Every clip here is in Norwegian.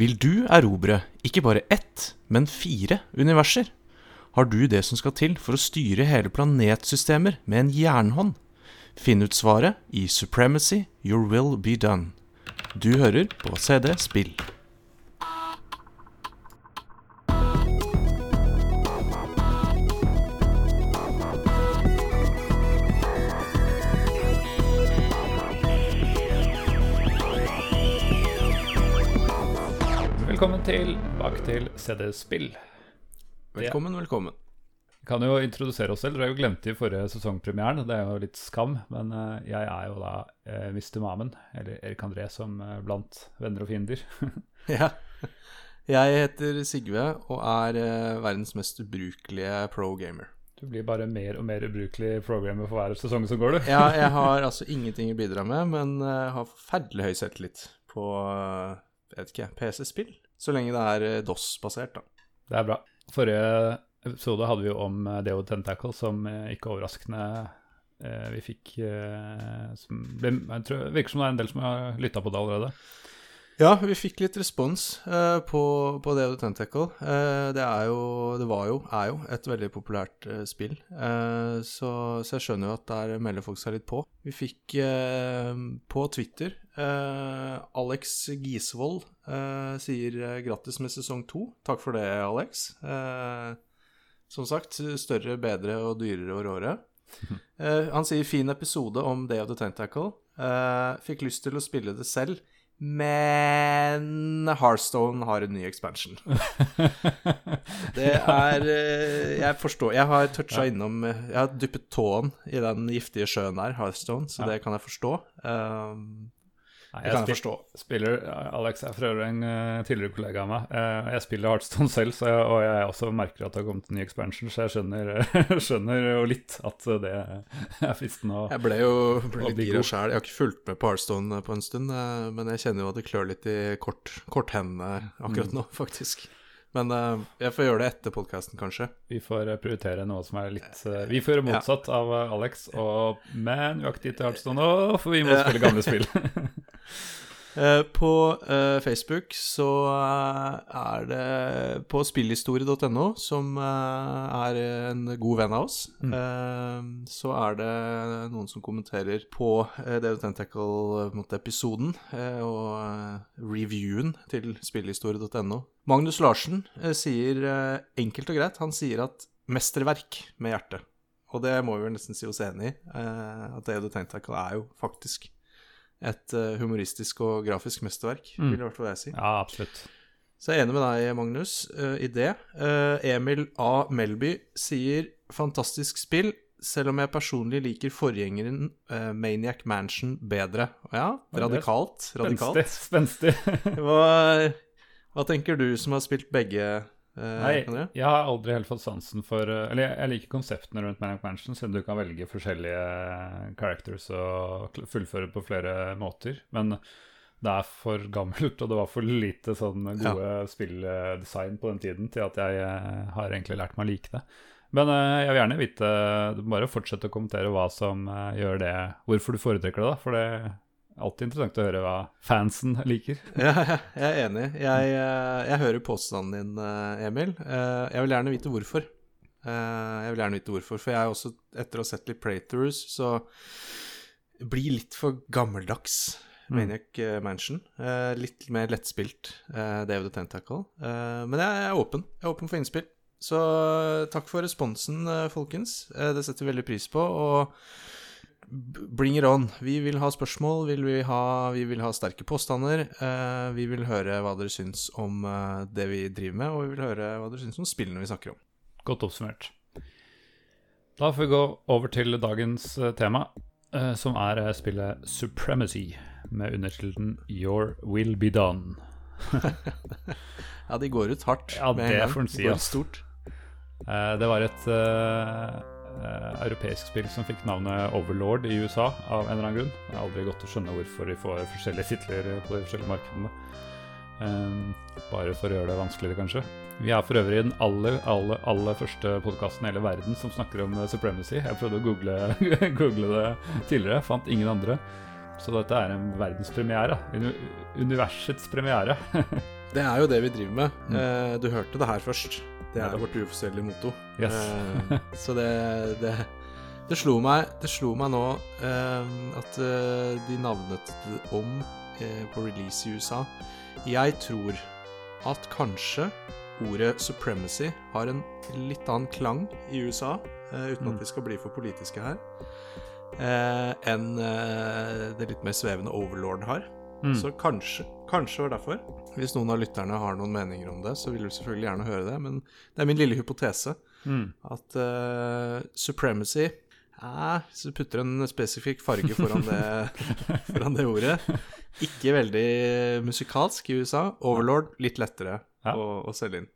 Vil du erobre ikke bare ett, men fire universer? Har du det som skal til for å styre hele planetsystemer med en jernhånd? Finn ut svaret i Supremacy Your Will Be Done. Du hører på CD Spill. Tilbake til CD Spill. Velkommen, velkommen. Vi kan jo introdusere oss selv. Dere har jo glemt i forrige sesongpremieren. Det er jo litt skam, men eh, jeg er jo da uh, Mr. Mamen, eller Erik André som er blant venner og fiender. Ja. Jeg heter Sigve og er eh, verdens mest ubrukelige pro-gamer. Du blir bare mer og mer ubrukelig programmer for hver sesong som går, du. Ja, jeg har altså ingenting å bidra med, men eh, har forferdelig høy selvtillit på eh, jeg vet ikke, PC-spill. Så lenge det er eh, DOS-basert, da. Det er bra. Forrige episode hadde vi jo om eh, Deo Tentacle, som eh, ikke overraskende vi fikk som Jeg tror virker som det er en del som har lytta på det allerede. Ja, vi fikk litt respons eh, på, på det og Tentacle. Eh, det er jo, det var jo, er jo et veldig populært eh, spill. Eh, så, så jeg skjønner jo at der melder folk seg litt på. Vi fikk eh, på Twitter eh, Alex Gisvold sier grattis med sesong to. Takk for det, Alex. Som sagt, større, bedre og dyrere og råere. Han sier fin episode om Day of the Tentacle. Fikk lyst til å spille det selv, men Heartstone har en ny expansion. Det er eh, Jeg forstår Jeg har toucha innom Jeg har dyppet tåen i den giftige sjøen der, Heartstone, så Ja. det kan jeg forstå. Um, Nei, det kan jeg forstå. Spiller, Alex er for øvrig en uh, tidligere kollega av meg. Uh, jeg spiller Heartstone selv, så jeg, og jeg også merker at det har kommet en ny expansion, så jeg skjønner, skjønner jo litt at det er fristende å Jeg ble jo ble litt gira sjøl. Jeg har ikke fulgt med på Heartstone på en stund, uh, men jeg kjenner jo at det klør litt i kort, korthendene Mm. akkurat nå, faktisk. Men uh, jeg får gjøre det etter podkasten, kanskje. Vi får eh, prioritere noe som er litt uh, Vi får gjøre motsatt av eh, Alex, og Men vi har ikke tid til Heartstone nå, for vi må Ja. spille gamle spill. Eh, på eh, Facebook så eh, er det på spillhistorie.no, som er en god venn av oss, Mm. så er det noen som kommenterer på David Tentacle-episoden og reviewen til spillhistorie.no. Magnus Larsen sier enkelt og greit, han sier at mesterverk med hjerte. Og det må vi vel nesten si oss enig i. at David Tentacle er jo faktisk et eh, humoristisk og grafisk mesterverk, Mm. vil i hvert fall jeg si. Ja, absolutt. Så jeg er enig med deg, Magnus, eh, i det. Eh, Emil A. Melby sier 'fantastisk spill', selv om jeg personlig liker forgjengeren Maniac Mansion bedre. Ja, radikalt. Radikalt. Spenstig. spenstig. Hva, hva tenker du som har spilt begge? Eh, Nei, jeg har aldri helt fått sansen for eh, Eller jeg, jeg liker konseptene rundt Maniac Mansion, siden du kan velge forskjellige characters og fullføre på flere måter. Men det er for gammelt, og det var for lite sånn gode spilldesign på den tiden til at jeg eh, har egentlig lært meg å like det. Men eh, jeg vil gjerne vite Du må bare fortsette å kommentere hva som eh, gjør det Hvorfor du foretrekker det, da. For det alltid interessant å høre hva fansen liker. Ja, jeg er enig. Jeg, eh, jeg hører påstanden din, eh, Emil. Eh, Jeg vil gjerne vite hvorfor. Jeg vil gjerne vite hvorfor, for jeg er også, etter å ha sett litt playthroughs, så blir litt for gammeldags Mm. Maniac eh, Mansion. Eh, Litt mer lettspilt eh, Day of the Tentacle. Eh, Men jeg er åpen. Jeg er åpen for innspill. Så takk for responsen, folkens. Eh, Det setter vi veldig pris på. Og bring it on. Vi vil ha spørsmål, vil vi, ha, vi vil ha sterke påstander. eh, vi vil høre hva dere syns om eh, det vi driver med, og vi vil høre hva dere syns om spillene vi snakker om. Godt oppsummert. Da får vi gå over til dagens eh, tema, eh, som er eh, spillet Supremacy, med undertittelen Your Will Be Done. Ja, de går ut hardt. Ja, med det får en si, går ut stort. Eh, Det var et eh, europeisk spill som fikk navnet Overlord i USA, av en eller annen grunn. Det er aldri godt å skjønne hvorfor de får forskjellige titler på de forskjellige markedene. Eh, bare for å gjøre det vanskeligere, kanskje. Vi er for øvrig den aller, aller, aller første podkasten i hele verden som snakker om eh, supremacy. Jeg prøvde å google, google det tidligere, fant ingen andre. Så dette er en verdenspremiere. Uni- Universets premiere. Det er jo det vi driver med. Mm. Eh, du hørte det her først. Det er vårt uoffisielle motto. Yes. uh, så det, det det slo meg, det slo meg nå eh, at eh, de navnet om på release i USA. Jeg tror at kanskje ordet 'supremacy' har en litt annen klang i USA, uten Mm. at vi skal bli for politiske her, eh, enn det litt mer svevende 'overlord' har. Mm. Så kanskje, kanskje var derfor. Hvis noen av lytterne har noen meninger om det, så vil vi selvfølgelig gjerne høre det. Men det er min lille hypotese Mm. at uh, supremacy eh, Så putter en spesifikk farge foran det, foran det ordet. Ikke veldig musikalsk i USA. Overlord litt lettere Ja. å, å selge inn.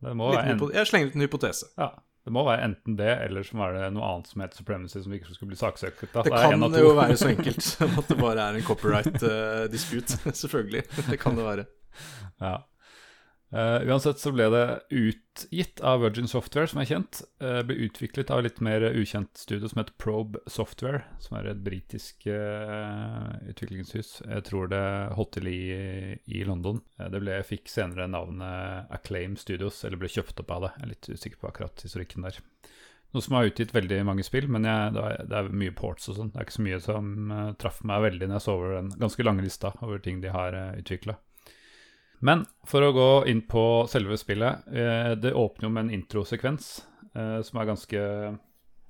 Det må en, jeg slenger ut en hypotese. ja, det må være enten det, eller så er det noe annet som heter supremacy, som ikke skulle bli saksøkt. Da. Det det kan av jo være så enkelt som at det bare er en copyright-dispute. Selvfølgelig. Det kan det være. Ja. Eh, uansett så ble det utgitt av Virgin Software, som er kjent. Uh, ble utviklet av litt mer ukjent studio som heter Probe Software, som er et britisk uh, utviklingshus. Jeg tror det holdt til i, i London. Det ble, fikk senere navnet Acclaim Studios, eller ble kjøpt opp av det. Jeg er litt usikker på akkurat historikken der. Noe som har utgitt veldig mange spill, men jeg, det, er, det er mye ports og sånn. Det er ikke så mye som uh, traff meg veldig når jeg så over den ganske lange lista over ting de har uh, utvikla. Men for å gå inn på selve spillet eh, Det åpner jo med en introsekvens eh, som er ganske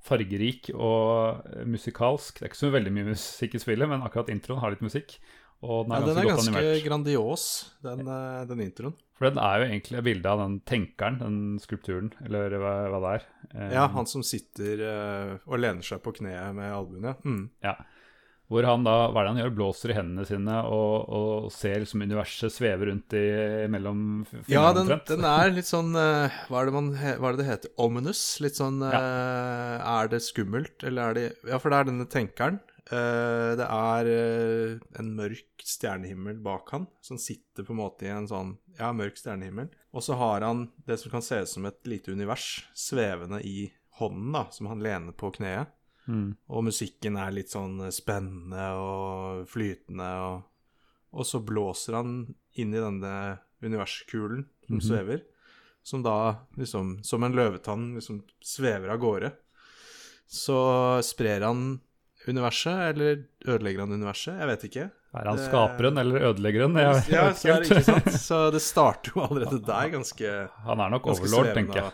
fargerik og eh, musikalsk. Det er ikke så veldig mye musikk i spillet, men akkurat introen har litt musikk. Og den Ja, er den ganske er godt ganske animert. grandios, den, den introen. For den er jo egentlig et bilde av den tenkeren, den skulpturen, eller hva, hva det er. Ja, han som sitter og lener seg på kneet med albuene. Mm. Ja. Hvor han da, hva er det han gjør, blåser i hendene sine og, og ser liksom universet sveve rundt i, mellom fingrene Ja, den, den er litt sånn eh, hva, er det man, hva er det det heter? Ominous? Litt sånn ja. Er det skummelt, eller er det Ja, for det er denne tenkeren. Eh, det er eh, en mørk stjernehimmel bak han, som sitter på en måte i en sånn ja, mørk stjernehimmel. Og så har han det som kan se ut som et lite univers svevende i hånden, da, som han lener på kneet. Mm. Og musikken er litt sånn spennende og flytende, og, og så blåser han inn i denne universkulen som Mhm. svever, som da liksom, som en løvetann, liksom svever av gårde. Så sprer han universet, eller ødelegger han universet? Jeg vet ikke. Er han Det- skaperen eller ødeleggeren? Jeg, jeg Ja, så er det ikke sant? Så det starter jo allerede der ganske Han er nok overlord, tenker jeg.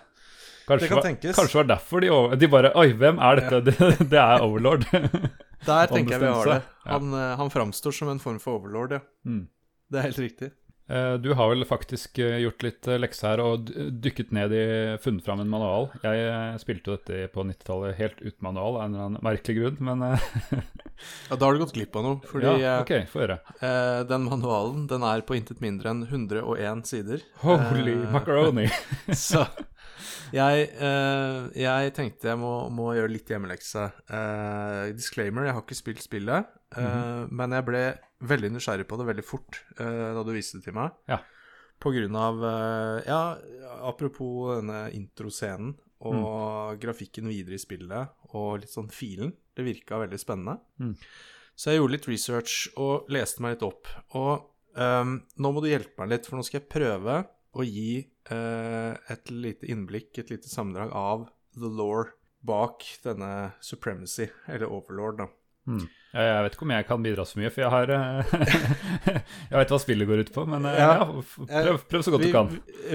Kanskje, Det kan var- tenkes. kanskje var derfor de, de bare Oi, hvem er dette? Det, det er overlord. Der tenker jeg vi har det. Ja. Han, eh, han framstår som en form for overlord, ja. Mm. Det er helt riktig. Eh, Du har vel faktisk eh, gjort litt lekse her og dykket ned i funnet fram en manual. Jeg spilte jo dette på 90-tallet helt uten manual av en eller annen merkelig grunn, men Ja, Da har du gått glipp av noe. Fordi ja, okay, OK, få høre. Eh, den manualen den er på intet mindre enn 101 sider. Holy Eh, macaroni. Så jeg, uh, jeg tenkte jeg må, må gjøre litt hjemmelekse. Uh, disclaimer, jeg har ikke spilt spillet, Uh, mm -hmm. men jeg ble veldig nysgjerrig på det veldig fort eh, da du viste det til meg. Ja. På grunn av Ja, apropos denne introscenen og Mm. grafikken videre i spillet, og litt sånn filen. Det virka veldig spennende. Mm. Så jeg gjorde litt research og leste meg litt opp. Og um, nå må du hjelpe meg litt, for nå skal jeg prøve å gi eh, et lite innblikk, et lite sammendrag av the law bak denne supremacy, eller overlord, da. Mm. Jeg, jeg vet ikke om jeg kan bidra så mye, for jeg har eh, Jeg vet hva spillet går ut på, men eh, Ja. ja, prøv, prøv så godt vi, du kan.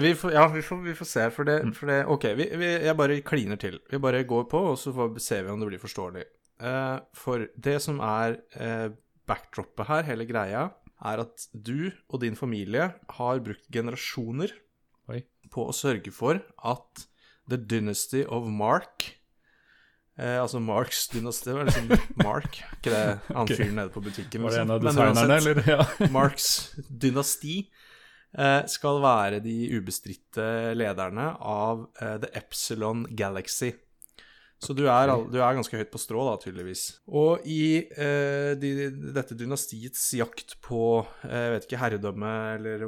Vi, får, ja, vi får, vi får se, for det, Mm. for det Ok, vi, vi, jeg bare kliner til. Vi bare går på, og så får, ser vi om det blir forståelig. Uh, for det som er uh, backdroppet her, hele greia, er at du og din familie har brukt generasjoner Oi. på å sørge for at The Dynasty of Mark Eh, altså Marks dynasti, var liksom Mark, ikke det han okay. fyren nede på butikken? Var det en av liksom. Designerne, eller? Ja. Marks dynasti eh, skal være de ubestridte lederne av eh, The Epsilon Galaxy. Så du er, du er ganske høyt på strå, da, tydeligvis. Og i eh, de, dette dynastiets jakt på eh, jeg vet ikke, herredømme, eller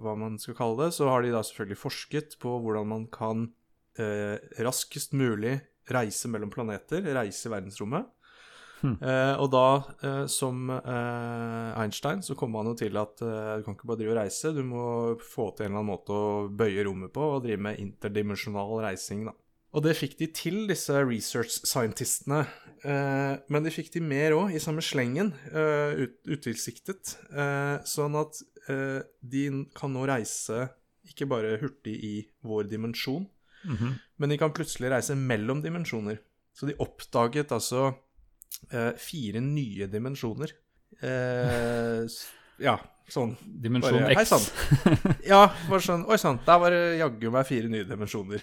hva man skal kalle det, så har de da selvfølgelig forsket på hvordan man kan eh, raskest mulig reise mellom planeter, reise i verdensrommet. Eh, og da, eh, som eh, Einstein, så kommer man jo til at du kan ikke bare drive og reise, du må få til en eller annen måte å bøye rommet på og drive med interdimensjonal reising, da. Og det fikk de til, disse research scientistene. Eh, men de fikk de mer òg, i samme slengen, eh, ut, utilsiktet. Eh, sånn at eh, de kan nå reise ikke bare hurtig i vår dimensjon, Mhm. men de kan plutselig reise mellom dimensjoner. Så de oppdaget altså eh, fire nye dimensjoner. Eh, ja, sånn. Dimensjon Bare, Hei X. sann. Ja, bare sånn Oi sann, der var det jaggu meg fire nye dimensjoner.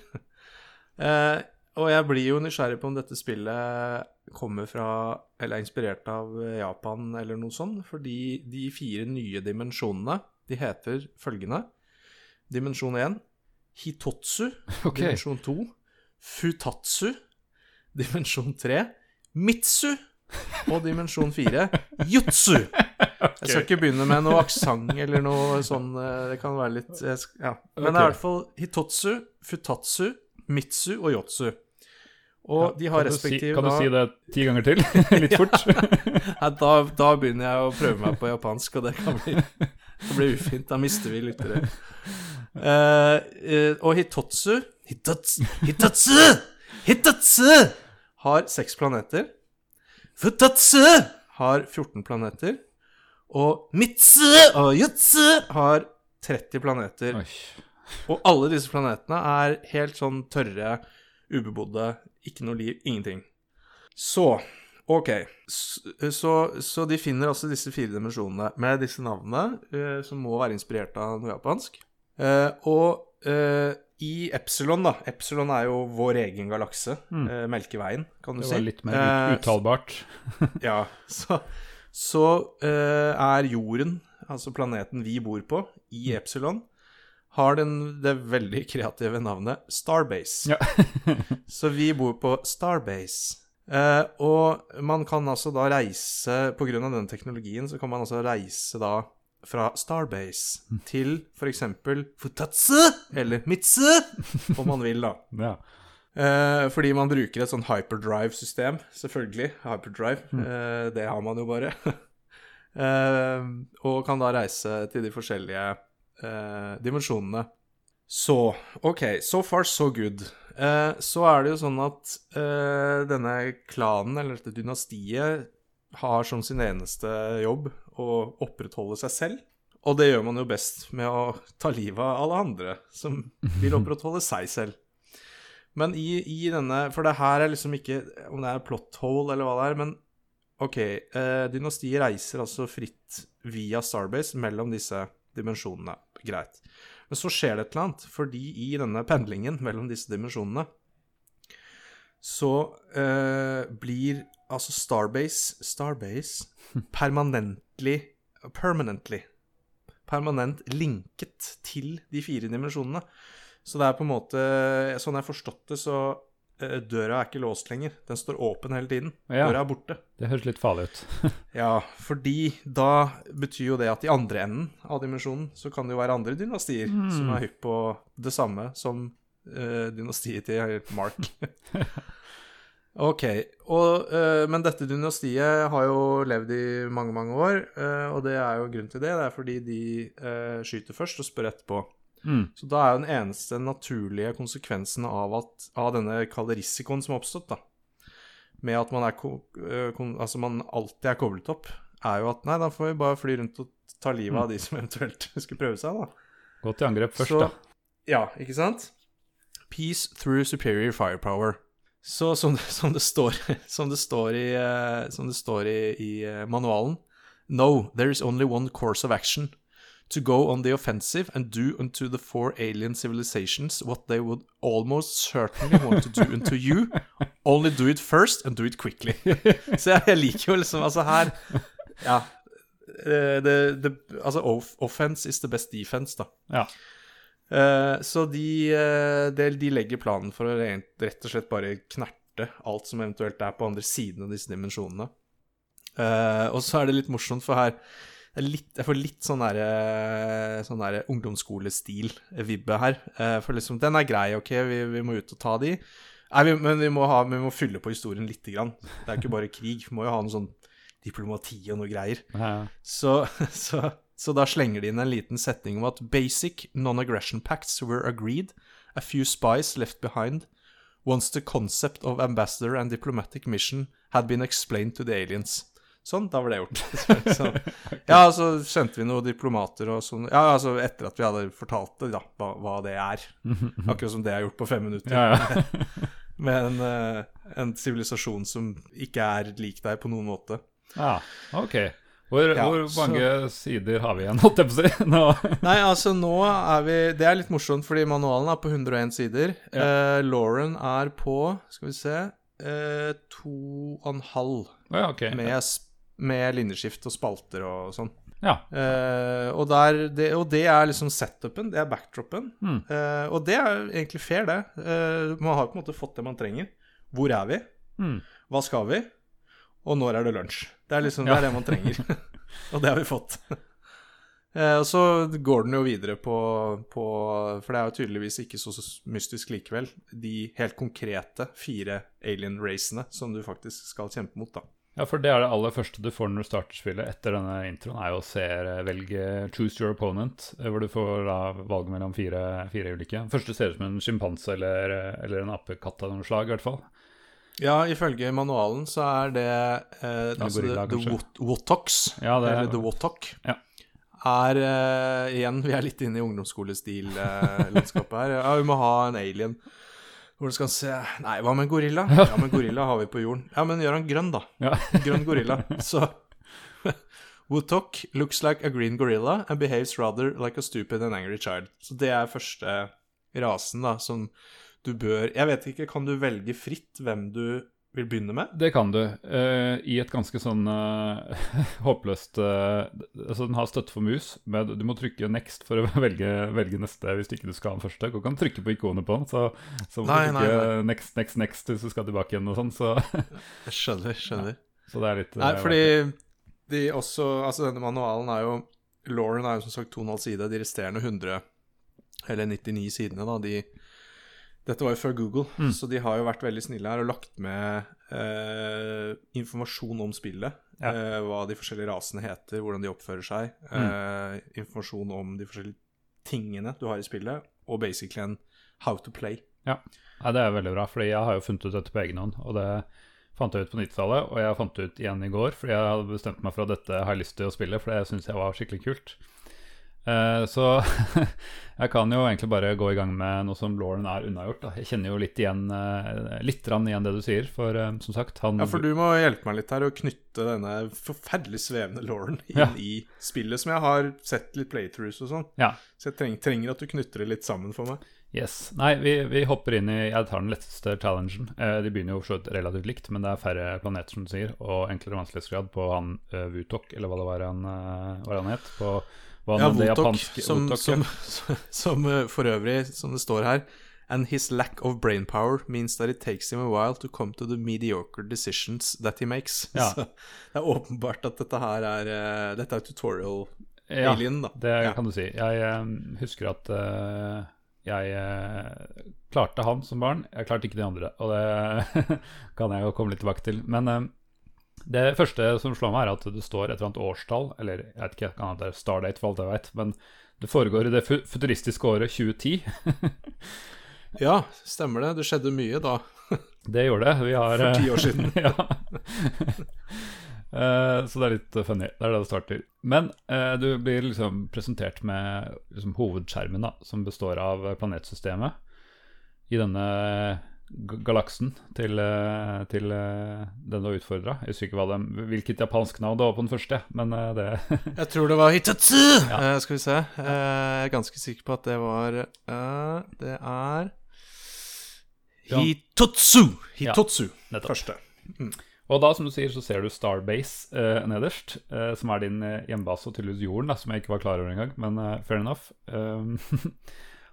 Eh, og jeg blir jo nysgjerrig på om dette spillet kommer fra Eller er inspirert av Japan eller noe sånt. Fordi de fire nye dimensjonene, de heter følgende Dimensjon 1 Hitotsu. Okay. Dimensjon 2 Futatsu. Dimensjon 3 Mitsu. Og dimensjon 4 Jutsu. Jeg skal ikke begynne med noe aksent eller noe sånn eh, Det kan være litt Ja. Men det er i hvert fall Hitotsu, Futatsu, Mitsu og Yotsu. Og de har Kan du si- kan da... du si det ti ganger til? Litt fort? Nei, da, da begynner jeg å prøve meg på japansk, og det kan bli, det blir ufint. Da mister vi lyttere. Uh, uh, og Hitotsu Hitotsu Hitotsu! Hitotsu har seks planeter. Futatsu har 14 planeter. Og Mitsu og Jutsu har 30 planeter. Oi. Og alle disse planetene er helt sånn tørre, ubebodde, ikke noe liv, ingenting. Så OK. Så, så de finner altså disse fire dimensjonene med disse navnene, eh, som må være inspirert av noe japansk. Eh, og eh, i Epsilon, da Epsilon er jo vår egen galakse. eh, Melkeveien, kan du si. Det si. var litt mer Eh, ut- uttalbart. ja, så, så eh, er jorden, altså planeten vi bor på, i Epsilon, har den, det veldig kreative navnet Starbase. Ja. så vi bor på Starbase. Eh, og man kan altså da reise av denne teknologien så kan man altså reise da fra Starbase til f.eks. Futatsu eller Mitsu, om man vil, da. Ja. Eh, fordi man bruker et sånn hyperdrive-system, selvfølgelig. Hyperdrive, eh, det har man jo bare. eh, og kan da reise til de forskjellige eh, dimensjonene. Så OK, so far so good. Eh, så er det jo sånn at eh, denne klanen, eller dette dynastiet, har som sin eneste jobb å opprettholde seg selv. Og det gjør man jo best med å ta livet av alle andre som vil opprettholde seg selv. Men i, i denne For det her er liksom ikke om det er plot hole eller hva det er, men OK. Eh, dynastiet reiser altså fritt via Starbase mellom disse dimensjonene. Greit. Men så skjer det et eller annet, fordi i denne pendlingen mellom disse dimensjonene så eh, blir altså Starbase Starbase permanently Permanently Permanent linket til de fire dimensjonene. Så det er på en måte Sånn jeg har forstått det, så døra er ikke låst lenger. Den står åpen hele tiden. Ja. Døra er borte. Det høres litt farlig ut. Ja, fordi da betyr jo det at i andre enden av dimensjonen så kan det jo være andre dynastier som er hypp på det samme som uh, dynastiet til Mark. ok, og, uh, men dette dynastiet har jo levd i mange, mange år, uh, og det er jo grunn til det. Det er fordi de eh, skyter først og spør etterpå. Mm. Så da er jo den eneste naturlige konsekvensen av, at, av denne kalde risikoen som har oppstått, da, med at man, er, altså man alltid er koblet opp, er jo at nei, da får vi bare fly rundt og ta livet av de som eventuelt skulle prøve seg, da. Gå til angrep først, Så- da. Ja, ikke sant? Peace through superior firepower. Så som det, som det står, som det står, i, som det står i, i manualen No, there is only one course of action. To go on the offensive and do unto the four alien civilizations what they would almost certainly want to do unto you. Only do it first and do it quickly. Så jeg, jeg liker jo liksom Altså her Ja. The, the, altså off offense is the best defense, da. Ja. Uh, så de, uh, de, de legger planen for å rent, rett og slett bare knerte alt som eventuelt er på andre siden av disse dimensjonene. Uh, og så er det litt morsomt, for her er litt, Jeg får litt sånn derre sånn der ungdomsskolestil-vibbe her. Eh, for liksom, den er grei, OK, vi, vi må ut og ta de. Nei, vi, men vi må, ha, vi må fylle på historien lite grann. Det er ikke bare krig. Vi må jo ha noe sånn diplomati og noe greier. Ja, Så, så, så da slenger de inn en liten setning om at basic non-aggression pacts were agreed, a few spies left behind, once the concept of ambassador and diplomatic mission had been explained to the aliens. Sånn, da var det gjort. så, ja, så sendte vi noen diplomater og sånn. Ja, altså etter at vi hadde fortalt det, da, hva, hva det er. Akkurat som det jeg har gjort på fem minutter. ja, ja. Med en, eh, en sivilisasjon som ikke er lik deg på noen måte. ja ok. Hvor, Ja, hvor så- mange sider har vi igjen, holdt jeg på å si? Nå. Nei, altså nå er vi Det er litt morsomt, fordi manualen er på 101 sider. Eh, Lauren er på, skal vi se eh, To og en halv ja, okay. med, med linjeskift og spalter og sånn. Ja. Uh, og, der, det, og det er liksom setupen, det er backdropen. Mm. Uh, og det er egentlig fair, det. Uh, man har på en måte fått det man trenger. Hvor er vi? Mm. Hva skal vi? Og når er det lunsj? Det er liksom det, er det man trenger. og det har vi fått. Og så går den jo videre på, på For det er jo tydeligvis ikke så mystisk likevel. De helt konkrete fire alien-racene som du faktisk skal kjempe mot, da. Ja, for det er det aller første du får når du starter spillet etter denne introen, er jo å se velge choose your opponent, eh, hvor du får da valget mellom fire, fire ulike. Første ser ut som en sjimpanse eller, eller en apekatt av noe slag, i hvert fall. Ja, ifølge manualen så er det eh, altså gorilla, the, the Wotox, Ja, det er- eller The Wotok, Ja. er eh, Igjen, vi er litt inne i ungdomsskolestil-landskapet her. Ja, vi må ha en alien. Hvordan skal han se Nei, hva med en gorilla? Ja, men gorilla har vi på jorden. Ja, men gjør han grønn, da. Ja. Grønn gorilla. Så Wotok looks like a green gorilla and behaves rather like a stupid and angry child. Så det er første rasen, da, som du bør Jeg vet ikke, kan du velge fritt hvem du vil begynne med? Det kan du, Uh, i et ganske sånn uh, håpløst uh, Altså, den har støtte for mus, men du må trykke 'next' for å velge, velge neste hvis ikke du skal ha den første. Du kan trykke på ikonet på den, så, så må Nei, du nei, trykke 'next, next, next' hvis du skal tilbake igjen og sånn, så, Jeg skjønner, skjønner. så det er litt Nei, fordi de også Altså, denne manualen er jo Lauren er jo som sagt 2,5 side. De resterende 100, eller 99 sidene, da, de Dette var jo før Google, Mm. så de har jo vært veldig snille her og lagt med eh, informasjon om spillet. Ja. Eh, hva de forskjellige rasene heter, hvordan de oppfører seg. Mm. Eh, informasjon om de forskjellige tingene du har i spillet, og basically en how to play. Ja. Nei, det er veldig bra, fordi jeg har jo funnet ut dette på egen hånd. Og det fant jeg ut på 90-tallet, og jeg fant det ut igjen i går, fordi jeg hadde bestemt meg for at dette har jeg lyst til å spille, for det syns jeg var skikkelig kult. Eh, så jeg kan jo egentlig bare gå i gang med noe som Lauren er unnagjort. Da. Jeg kjenner jo litt igjen eh, litt igjen det du sier, for eh, som sagt han Ja, for du må hjelpe meg litt her og knytte denne forferdelig svevende Lauren inn Ja. i spillet, som jeg har sett litt playthroughs og sånn. Ja, Så jeg treng, trenger at du knytter det litt sammen for meg. yes. Nei, vi, vi hopper inn i Jeg tar den letteste challengen. Eh, de begynner jo for relativt likt, men det er færre planeter, som du sier, og enklere vanskelighetsgrad på han uh, Vutok, eller hva det var han, uh, var han het. På hva Ja, Wotok, som, ja. som, som uh, for øvrig, som det står her And his lack of brain power means that it takes him a while to come to the mediocre decisions that he makes. Ja. Så det er åpenbart at dette her er uh, Dette er Ja, tutorial-alien, da. Det Ja. kan du si. Jeg eh, husker at uh, jeg uh, klarte han som barn. Jeg klarte ikke de andre, og det kan jeg jo komme litt tilbake til. Men eh, det første som slår meg, er at det står et eller annet årstall, eller jeg vet ikke, kan det være Stardate for alt jeg vet, men det foregår i det futuristiske året 2010. Ja, stemmer det. Det skjedde mye da. Det gjorde det. Vi har For eh, ti år siden. ja. Eh, så det er litt eh, funny. Det er det det starter. Men eh, du blir liksom presentert med liksom, hovedskjermen, da, som består av eh, planetsystemet i denne galaksen til, eh, til eh, den du har utfordra. Jeg husker ikke den, hvilket japansk navn det var på den første, men eh, det Jeg tror det var Hitatsu! Ja. Uh, skal vi se. Uh, jeg er ganske sikker på at det var uh, Det er Hitotsu! Hitotsu. Ja, Første. Og da, som du sier, så ser du Starbase eh, nederst, eh, som er din hjembase, og tydeligvis jorden, da, som jeg ikke var klar over engang, men eh, fair enough. Um,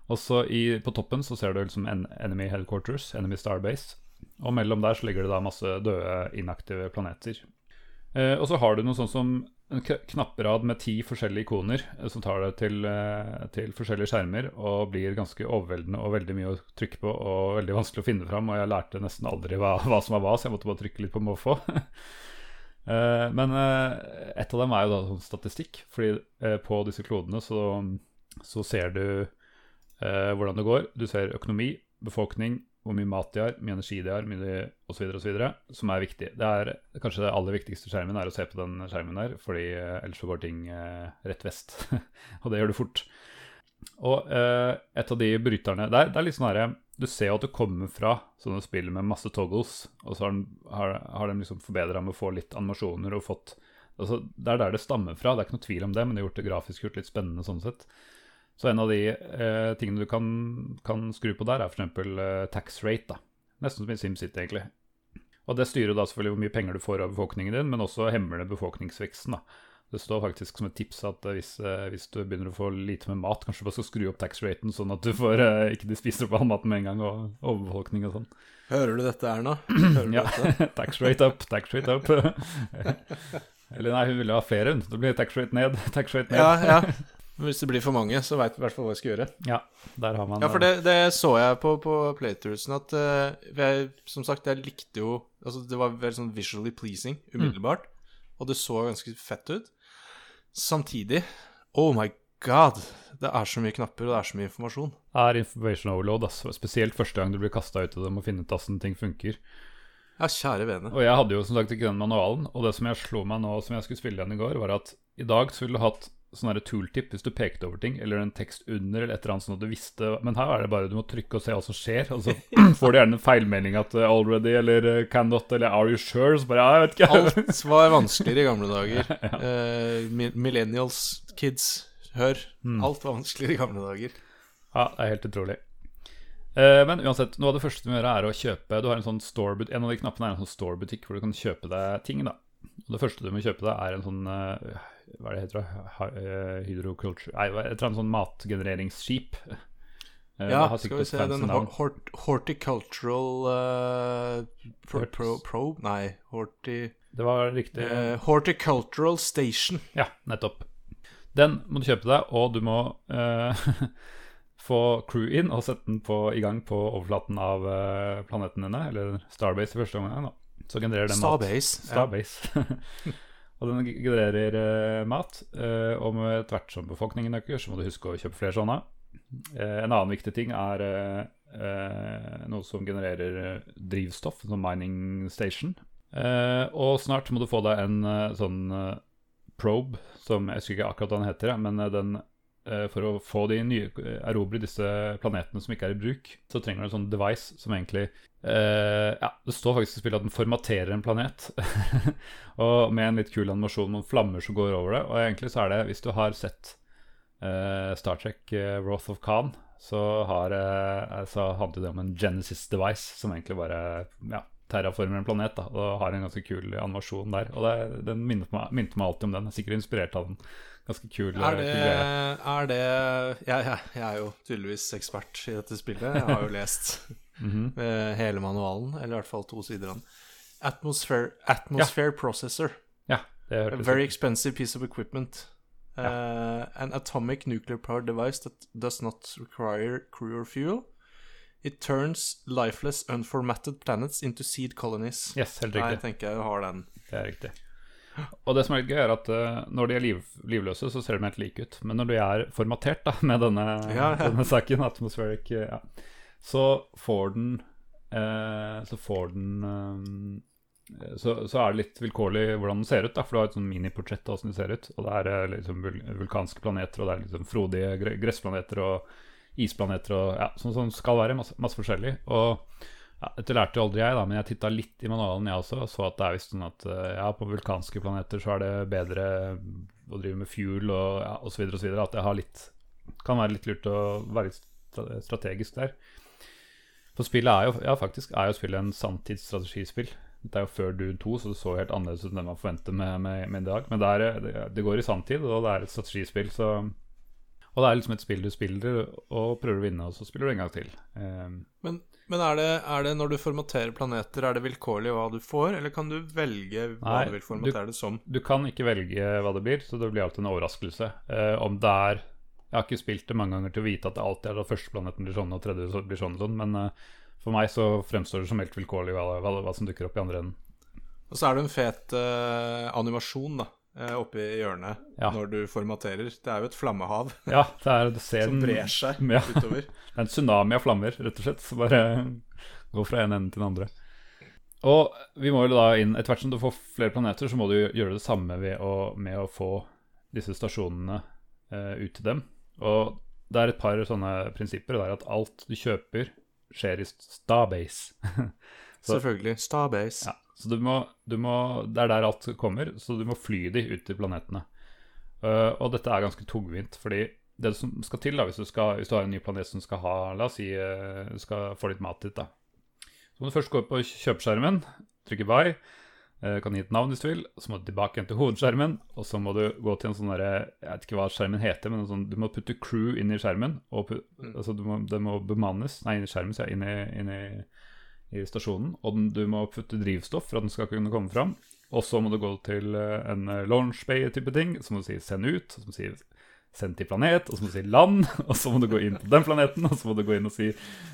og så på toppen så ser du liksom Enemy Headquarters, Enemy Starbase, og mellom der så ligger det da masse døde, inaktive planeter. Eh, og så har du noe sånn som en knapperad med ti forskjellige ikoner eh, som tar deg til, eh, til, forskjellige skjermer og blir ganske overveldende og veldig mye å trykke på og veldig vanskelig å finne fram. Og jeg lærte nesten aldri hva, hva som var hva, så jeg måtte bare trykke litt på måfå. uh, men uh, et av dem er jo da sånn statistikk, fordi uh, på disse klodene så, så ser du hvordan det går. Du ser økonomi, befolkning, hvor mye mat de har, mye energi de har, mye osv., osv., som er viktig. Det er kanskje det aller viktigste skjermen er å se på den skjermen der, fordi eh, ellers så går ting eh, rett vest. og det gjør du fort. Og eh, et av de bryterne det er, det er litt sånn herre Du ser jo at du kommer fra sånne spill med masse toggles, og så har, har, har de liksom forbedra med å få litt animasjoner og fått altså, Det er der det stammer fra, det er ikke noe tvil om det, men det har gjort det grafisk gjort litt spennende sånn sett. Så en av de eh, tingene du kan, kan, skru på der, er f.eks. Eh, tax rate. da. Nesten som i SimCity, egentlig. Og Det styrer da selvfølgelig hvor mye penger du får av befolkningen din, men også hemmer det befolkningsveksten. da. Det står faktisk som et tips at eh, hvis, eh, hvis, du begynner å få lite med mat, kanskje du bare skal skru opp tax-raten, sånn at du får eh, ikke de spiser opp all maten med en gang, og overbefolkning og sånn. Hører du dette, Erna? Hører ja. tax-rate up, tax-rate up. Eller nei, hun ville ha flere, hun. Det blir tax-rate ned, tax-rate ned. Ja, ja. Hvis det blir for mange, så veit vi i hvert fall hva vi skal gjøre. Ja, der har man Ja, for det, det så jeg på, på playthroughen at uh, jeg, Som sagt, jeg likte jo Altså, det var veldig sånn visually pleasing umiddelbart. Mm. Og det så ganske fett ut. Samtidig Oh my god! Det er så mye knapper, og det er så mye informasjon. Det er information overload, altså. Spesielt første gang du blir kasta ut av dem og finne ut hvordan ting funker. Ja, kjære vene. Og jeg hadde jo som sagt ikke den manualen, og det som jeg slo meg nå som jeg skulle spille igjen i går, var at i dag så ville du hatt sånn tooltip hvis du pekte over ting, eller en tekst under, eller et eller annet sånn at du visste Men her er det bare du må trykke og se hva som skjer, og så får du gjerne en feilmelding at uh, 'already' eller uh, 'cannot' eller 'are you sure?' Så bare ja, jeg vet ikke. Alt var vanskeligere i gamle dager. ja. uh, millennials, kids, hør. Mm. Alt var vanskeligere i gamle dager. Ja, det er helt utrolig. Uh, men uansett, noe av det første du må gjøre, er å kjøpe Du har en sånn store En av de knappene er en sånn store-butikk hvor du kan kjøpe deg ting. da Og Det første du må kjøpe deg, er en sånn uh, hva er det heter det? Eh, hydroculture Nei, et eller annet sånn matgenereringsskip. Eh, ja, skal vi se Den hort horticultural uh, pro, pro, probe Nei, horti... Det var riktig. Uh, horticultural Station. Ja, nettopp. Den må du kjøpe deg, og du må uh, få crew inn og sette den på, i gang på overflaten av planeten dine, eller Starbase i første omgang. Så genererer den Starbase. mat. Starbase. Ja. Og den genererer uh, mat. Uh, og med etter hvert som befolkningen øker, så må du huske å kjøpe flere sånne. Uh, en annen viktig ting er noe som genererer drivstoff, en sånn mining station. og snart må du få deg en sånn probe, som jeg husker ikke akkurat hva den heter, men den for å få de nye erobre disse planetene som ikke er i bruk, så trenger du en sånn device som egentlig Uh, ja, Det står faktisk i spillet at den formaterer en planet. og Med en litt kul animasjon, noen flammer som går over det. Og egentlig så er det, hvis du har sett uh, Star Trek uh, Wrath of Khan, så, har, så handler det om en Genesis device som egentlig bare ja, terraformer en planet. Da, og har en ganske kul animasjon der. Og det, Den minnet meg, minnet meg, alltid om den. Er sikkert inspirert av den. Ganske kul. Er det, er det jeg, jeg, jeg er jo tydeligvis ekspert i dette spillet. Jeg har jo lest mm -hmm. hele manualen, eller i hvert fall to sider av den. Atmosphere, atmosphere ja. Processor. Ja, det A very expensive piece of equipment. Ja. Uh, an atomic nuclear power device that does not require crew or fuel. It turns lifeless, unformatted planets into seed colonies. Yes, helt riktig. Nei, tenker jeg har den. Det er riktig. Og det som er litt gøy, er at uh, når de er liv, livløse, så ser de helt like ut. Men når de er formatert da, med denne, ja, ja. denne saken, atmospheric ja, så får den uh, Så får den um, så, så, er det litt vilkårlig hvordan den ser ut. Da, for du har et sånn miniportrett av hvordan den ser ut. Og det er eh, liksom vulkanske planeter, og det er liksom frodige gressplaneter og isplaneter og ja, sånn som skal være. Masse, masse forskjellig. Og ja, dette lærte jo aldri jeg, da, men jeg titta litt i manualen, jeg også, og så at det er visst sånn at eh, ja, på vulkanske planeter så er det bedre å drive med fuel og ja, osv. osv. At det har litt kan være litt lurt å være litt strategisk der. For spillet er jo, ja, faktisk er jo spillet en sanntidsstrategispill. Dette er jo før Dune 2, så det så helt annerledes ut enn det man forventer med, med, med i dag. Men det, er, det, det, går i sanntid, og det er et strategispill, så Og det er liksom et spill du spiller og prøver å vinne, og så spiller du en gang til. Um, men, men er, det, er, det, når du formaterer planeter, er det vilkårlig hva du får, eller kan du velge hva Nei, du vil formatere du, det som? Du kan ikke velge hva det blir, så det blir alltid en overraskelse. Eh, om det er Jeg har ikke spilt det mange ganger til å vite at det alltid er at første planeten blir sånn, og tredje blir sånn og sånn, men eh, for meg så fremstår det som helt vilkårlig hva, hva, hva som dukker opp i andre enden. Og så er det en fet eh, animasjon, da oppe i hjørnet ja. når du formaterer. Det er jo et flammehav ja, det er, du ser som brer seg ja. utover. Det er en tsunami av flammer, rett og slett. Så bare gå fra en ende til den andre. Og vi må jo da inn Etter hvert som du får flere planeter, så må du gjøre det samme å, med å få disse stasjonene eh, ut til dem. Og det er et par sånne prinsipper. Det er at alt du kjøper, skjer i Starbase. Selvfølgelig. Starbase. Ja, så du må, du må, Det er der alt kommer, så du må fly de ut til planetene. Uh, og dette er ganske tungvint, fordi det som skal til da, hvis du, skal, hvis du har en ny planet som skal ha La oss si uh, skal få litt mat dit, da. Så må du først gå på kjøpeskjermen, trykke buy, uh, kan gi et navn hvis du vil. Så må du tilbake igjen til hovedskjermen, og så må du gå til en sånn derre Jeg vet ikke hva skjermen heter, men sånn, du må putte crew inn i skjermen. Og, mm. altså, må, det må bemannes Nei, inn i skjermen, sier jeg. Inn i, inn i i stasjonen, og du må putte drivstoff for at den skal kunne komme fram. Og så må du gå til en launch bay-type ting, så må du si 'send ut', så må du si 'send til planet', og så må du si 'land', og så må du gå inn på den planeten, og så må du gå inn og si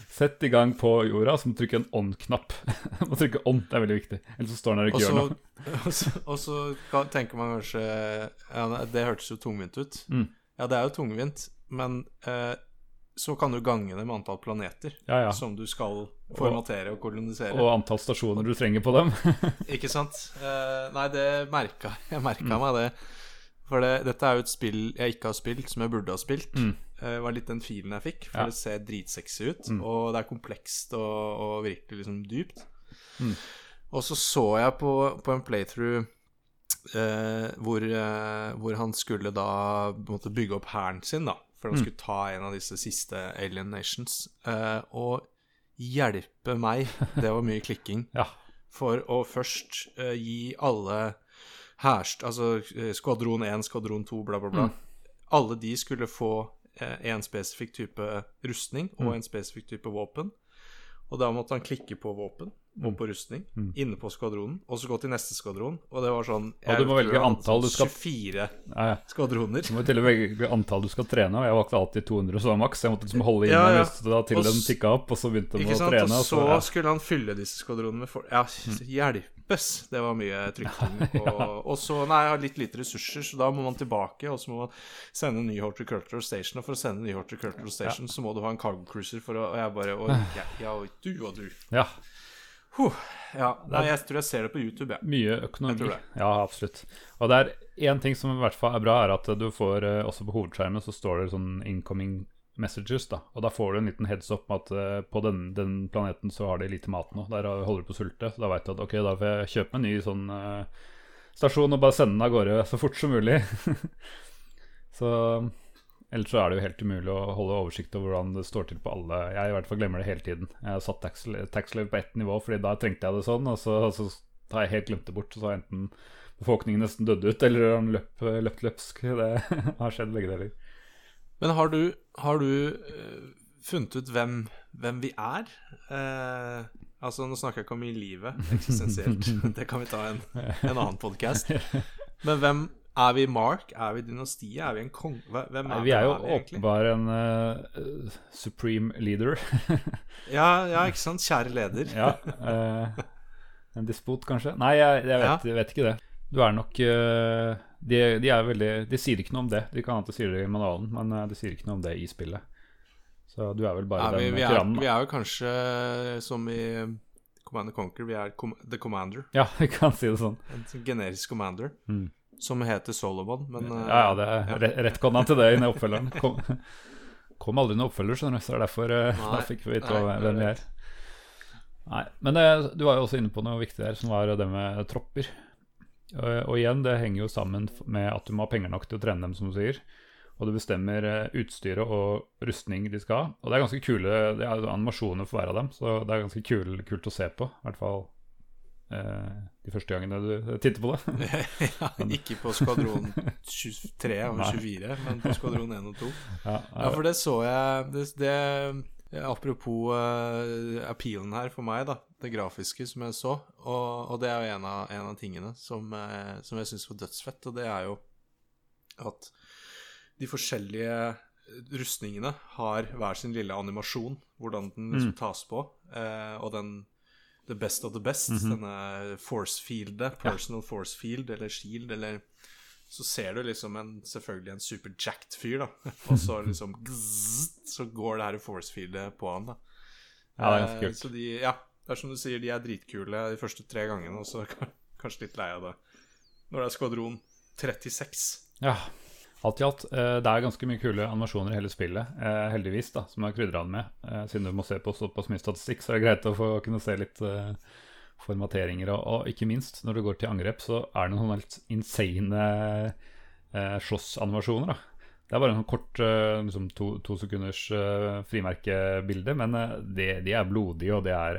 'sett i gang på jorda', så må du trykke en on-knapp. må trykke on, det er veldig viktig, ellers så står den der og ikke gjør noe. Og så, og så tenker man kanskje ja, Det hørtes jo tungvint ut. Mm. Ja, det er jo tungvint, men eh, så kan du gange det med antall planeter ja, ja. som du skal formatere og kolonisere. Og antall stasjoner du trenger på dem. ikke sant. Uh, nei, det merka jeg. merka mm. meg det. For det, dette er jo et spill jeg ikke har spilt, som jeg burde ha spilt. Mm. Uh, var litt den filen jeg fikk, for ja. det ser dritsexy ut. Mm. Og det er komplekst og, og virkelig liksom dypt. Mm. Og så så jeg på, på en playthrough uh, hvor, hvor han skulle da måtte bygge opp hæren sin, da for han skulle ta en av disse siste Alien Nations. Uh, og hjelpe meg, det var mye klikking, ja. for å først uh, gi alle herst... Altså skvadron 1, skvadron 2, bla, bla, bla. Mm. Alle de skulle få uh, en spesifikk type rustning og mm. en spesifikk type våpen. Og da måtte han klikke på våpen og på rustning mm. inne på skvadronen, og så gå til neste skvadron. Og det var sånn Og du må velge antall du skal 24 ja, ja. skvadroner. Du må til og med velge antall du skal trene, og jeg valgte alltid 200 så maks. Jeg måtte liksom holde inn Ja, ja. da, til Og den tikka opp, og så begynte de å sant? trene. Og så ja. skulle han fylle disse skvadronene med folk Ja, hjelpes! Det var mye trykking. Og, og så Nei, jeg har litt lite ressurser, så da må man tilbake, og så må man sende en ny Horticultural Station. Og for å sende en ny Horticultural Station, så må du ha en cargo cruiser for å Og jeg bare Og ja, ja, og du og du. ja. Huh, ja. Nei, jeg tror jeg ser det på YouTube, Ja. Mye økonomi. Ja, absolutt. Og det er én ting som i hvert fall er bra, er at du får eh, også på hovedskjermen så står det sånn incoming messages, da. Og da får du en liten heads up med at eh, på den, den planeten så har de lite mat nå. Der holder du på å sulte. Så da veit du at ok, da får jeg kjøpe meg en ny sånn uh, stasjon og bare sende den av gårde så fort som mulig. så Ellers så er det jo helt umulig å holde oversikt over hvordan det står til på alle. Jeg i hvert fall glemmer det hele tiden. Jeg har satt tax, tax på ett nivå, Fordi da trengte jeg det sånn, og så, så har jeg helt glemt det bort. Så har enten befolkningen nesten dødd ut, eller han løp, løpt løpsk. Det har skjedd begge deler. Men har du, har du eh, funnet ut hvem, hvem vi er? Eh, altså, nå snakker jeg ikke om i livet eksistensielt. det kan vi ta en, en annen podkast. Men hvem er vi Mark? Er vi dynastiet? Er vi en konge? Hvem Nei, er, vi er jo hvem vi egentlig? åpenbart en uh, supreme leader. Ja, ja, ikke sant? Kjære leder. ja. uh, en disput, kanskje? Nei, jeg, jeg, vet, jeg vet ikke det. Du er nok uh, de, de er veldig De sier ikke noe om det. De kan alltid si det i manualen, men de sier ikke noe om det i spillet. Så du er vel bare Nei, den vi, er, tyrannen. vi er jo kanskje som i Command and Conquer, vi er com The Commander. Ja, vi kan si det sånn. En generisk commander Mm. Som heter Solomon, men eh, Ja, ja, det er re- retconna til det i oppfølgeren. Kom, kom aldri noen oppfølger, skjønner du, så det er derfor eh, Nei, da fikk vi vite hvem vi er. Nei, men det, du var jo også inne på noe viktig der, som var det med tropper. Og, og igjen, det henger jo sammen med at du må ha penger nok til å trene dem, som du sier. Og du bestemmer eh, utstyret og rustning de skal ha. Og det er ganske kule Det er jo animasjoner for hver av dem, så det er ganske kul, kult å se på. I hvert fall eh, de første gangene du titter på det. ja, ikke på skvadron 23 og 24, men på skvadron 1 og 2. Ja, Ja, for det så jeg det, det, Apropos uh, appealen her for meg, da. Det grafiske som jeg så. Og, og det er jo en av, en av tingene som, uh, som jeg syns var dødsfett, og det er jo at de forskjellige rustningene har hver sin lille animasjon, hvordan den liksom tas på. uh, og den the best of the best, denne force fieldet, personal force field eller shield, eller så ser du liksom en, selvfølgelig en superjacked fyr, da. Og så liksom gzz, Så går det her force fieldet på han, da. Ja, det er ganske Eh, kult. Så de, ja, det er som du sier, de er dritkule de første tre gangene, og så kanskje litt lei av det når det er skvadron 36. Ja, alt i alt. eh, det er ganske mye kule animasjoner i hele spillet, eh, heldigvis, da, som jeg har krydra med. Eh, siden du må se på såpass mye statistikk, så er det greit å få kunne se litt formateringer. Og, ikke minst, når du går til angrep, så er det noen helt insane slåssanimasjoner, da. Det er bare en sånn kort eh, liksom to, to sekunders eh, frimerkebilde, men eh, de, de er blodige, og det er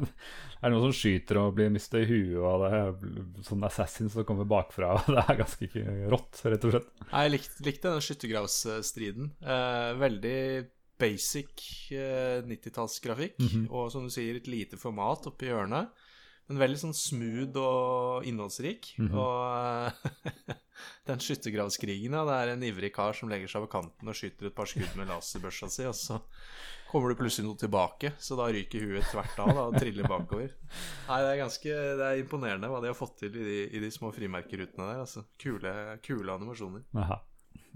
Det er noen som skyter og blir mista i huet, og det er sånn assassins som kommer bakfra. og Det er ganske rått, rett og slett. Jeg likte, likte den skyttergravsstriden. Eh, veldig basic eh, 90-tallsgrafikk. Og som du sier, et lite format oppi hjørnet. Men veldig sånn smooth og innholdsrik. Og eh, den skyttergravskrigen, ja, det er en ivrig kar som legger seg over kanten og skyter et par skudd med laserbørsa si, og så kommer det plutselig noe tilbake, så da ryker huet tvert av da, og triller bakover. Nei, det er ganske det er imponerende hva de har fått til i de, i de små frimerkerutene der. Altså. Kule, kule animasjoner. Aha.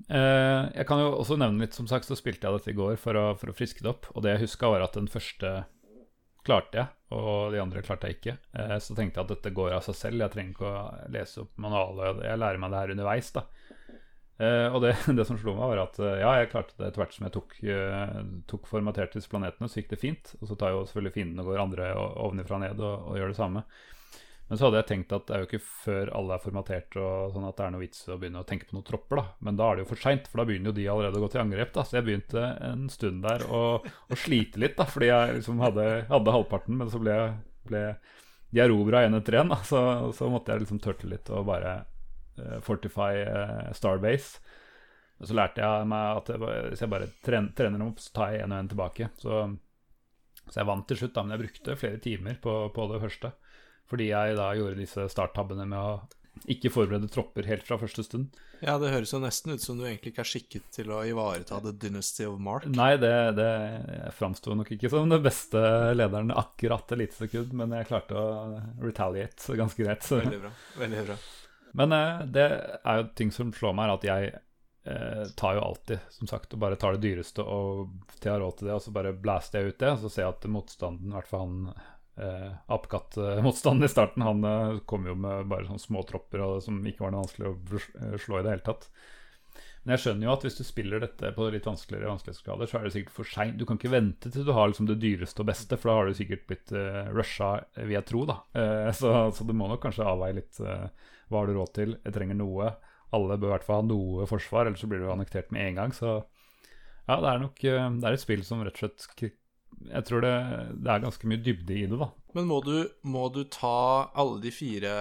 Eh, jeg kan jo også nevne litt, som sagt, så spilte jeg dette i går for å, for å friske det opp. Og det jeg huska, var at den første klarte jeg, og de andre klarte jeg ikke. Eh, så tenkte jeg at dette går av seg selv, jeg trenger ikke å lese opp manualet. Jeg lærer meg det her underveis, da. Eh, og det, det som slo meg, var at eh, ja, jeg klarte det etter hvert som jeg tok, tok formatert disse planetene, så gikk det fint. Og så tar jo selvfølgelig fiendene og går andre ovenifra og ned og, og gjør det samme. Men så hadde jeg tenkt at det er jo ikke før alle er formatert og sånn at det er noe vits å begynne å tenke på noen tropper, da. Men da er det jo for seint, for da begynner jo de allerede å gå til angrep, da. Så jeg begynte en stund der å, å slite litt, da, fordi jeg liksom hadde, hadde halvparten, men så ble, ble de erobra én etter én. Så, så måtte jeg liksom tørte litt og bare uh, fortify uh, Starbase. Og så lærte jeg meg at jeg, hvis jeg bare trener, trener dem opp, så tar jeg en og en tilbake. Så, så jeg vant til slutt, da, men jeg brukte flere timer på, på det første. Fordi jeg da gjorde disse starttabbene med å ikke forberede tropper helt fra første stund. Ja, det høres jo nesten ut som du egentlig ikke er skikket til å ivareta The Dynasty of Mark. Nei, det, det framsto nok ikke som den beste lederen akkurat et lite sekund, men jeg klarte å retaliate ganske greit. Så. Veldig bra. Veldig bra. Men eh, det er jo ting som slår meg, at jeg eh, tar jo alltid, som sagt, og bare tar det dyreste og til jeg har råd til det, og så bare blaster jeg ut det, og så ser jeg at motstanden, i hvert fall han eh, apekattmotstanden i starten, han eh, kom jo med bare sånne små tropper og, som ikke var noe vanskelig å eh, slå i det hele tatt. Men jeg skjønner jo at hvis du spiller dette på litt vanskeligere vanskelighetsgrader, så er det sikkert for seint. Du kan ikke vente til du har liksom det dyreste og beste, for da har du sikkert blitt eh, rusha, vil jeg tro, da. Eh, så, så du må nok kanskje avveie litt eh, hva har du råd til. Jeg trenger noe. Alle bør i hvert fall ha noe forsvar, ellers så blir du annektert med en gang. Så ja, det er nok eh, Det er et spill som rett og slett Jeg tror det, det er ganske mye dybde i det, da. Men må du, må du ta alle de fire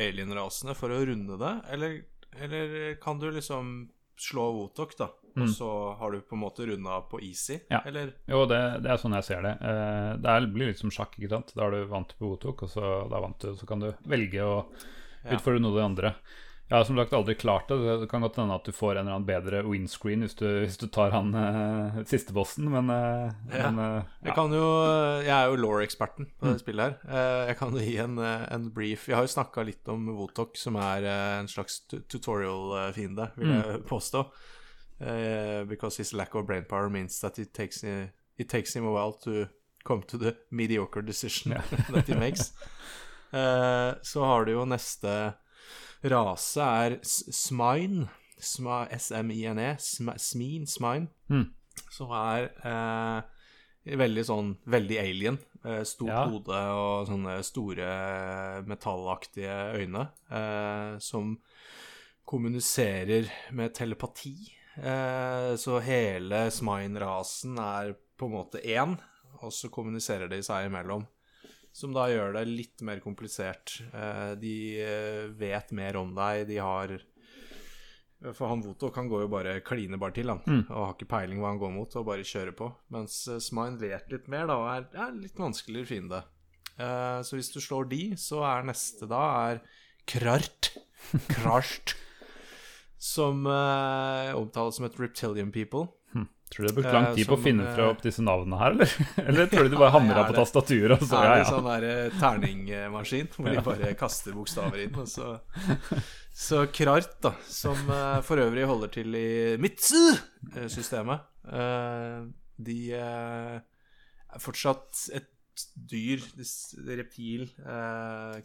alien-rasene for å runde det, eller, eller kan du liksom slå Wotok, da, og så har du på en måte runda på easy? Ja. Eller Jo, det, det er sånn jeg ser det. Eh, det blir litt som sjakk, ikke sant. Da er du vant på Wotok, og så, vant du, så kan du velge å utfordre noe av det andre. Jeg har som sagt aldri klart det. Det kan godt hende at du får en eller annen bedre windscreen hvis du, hvis du tar han eh, siste bossen, men, eh, Ja. men eh, Jeg kan jo Jeg er jo law-eksperten på det spillet her. Eh, Jeg kan jo gi en, eh, en brief. Vi har jo snakka litt om Wotok, som er eh, en slags tutorial-fiende, vil jeg påstå. Uh, because his lack of brain power means that it takes, it takes him a while to come to the mediocre decision that he makes. Så har du jo neste rase er Smine. S-M-I-N-E. Smine. Smine. Mm. Som er eh, veldig sånn Veldig alien. Eh, stort Ja. hode og sånne store metallaktige øyne. Eh, som kommuniserer med telepati. Eh, så hele Smine-rasen er på en måte én, og så kommuniserer de seg imellom som da gjør det litt mer komplisert. Eh, de eh, vet mer om deg, de har For han Voto kan gå jo bare kline bare til, han. Mm. Og har ikke peiling hva han går mot, og bare kjører på. Mens eh, Smine vet litt mer, da, og er, er litt vanskeligere fiende. Så hvis du slår de, så er neste da er Krart. Krart. Som omtales som et reptilian people. Tror du det har brukt lang tid på å finne fra eh, opp disse navnene her, eller? Eller tror du de bare hamra på tastaturet og så ja, det ja. sånn der eh, terningmaskin hvor de bare kaster bokstaver inn, og så Så Krart, da, som eh, for øvrig holder til i Mitsu-systemet, de er fortsatt et dyr, reptil,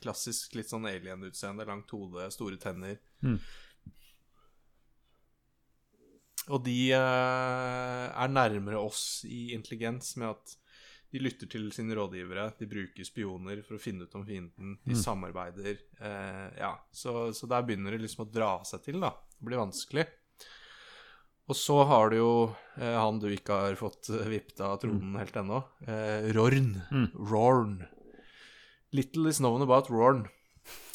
klassisk litt sånn alien-utseende, langt hode, store tenner. Mm. Og de eh, er nærmere oss i intelligens med at de lytter til sine rådgivere, de bruker spioner for å finne ut om fienden, de samarbeider. Eh, ja, så, så der begynner det liksom å dra seg til, da. Det blir vanskelig. Og så har du jo eh, han du ikke har fått eh, vippet av tronen helt ennå, eh, Rorn. Mm. Rorn. Little is known about Rorn,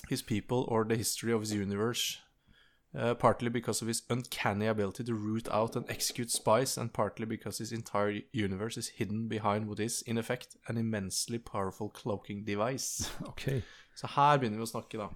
his people or the history of his universe. Uh, partly because of his uncanny ability to root out and execute spies, and partly because his entire universe is hidden behind what is, in effect, an immensely powerful cloaking device. Ok. Så her begynner vi å snakke, da.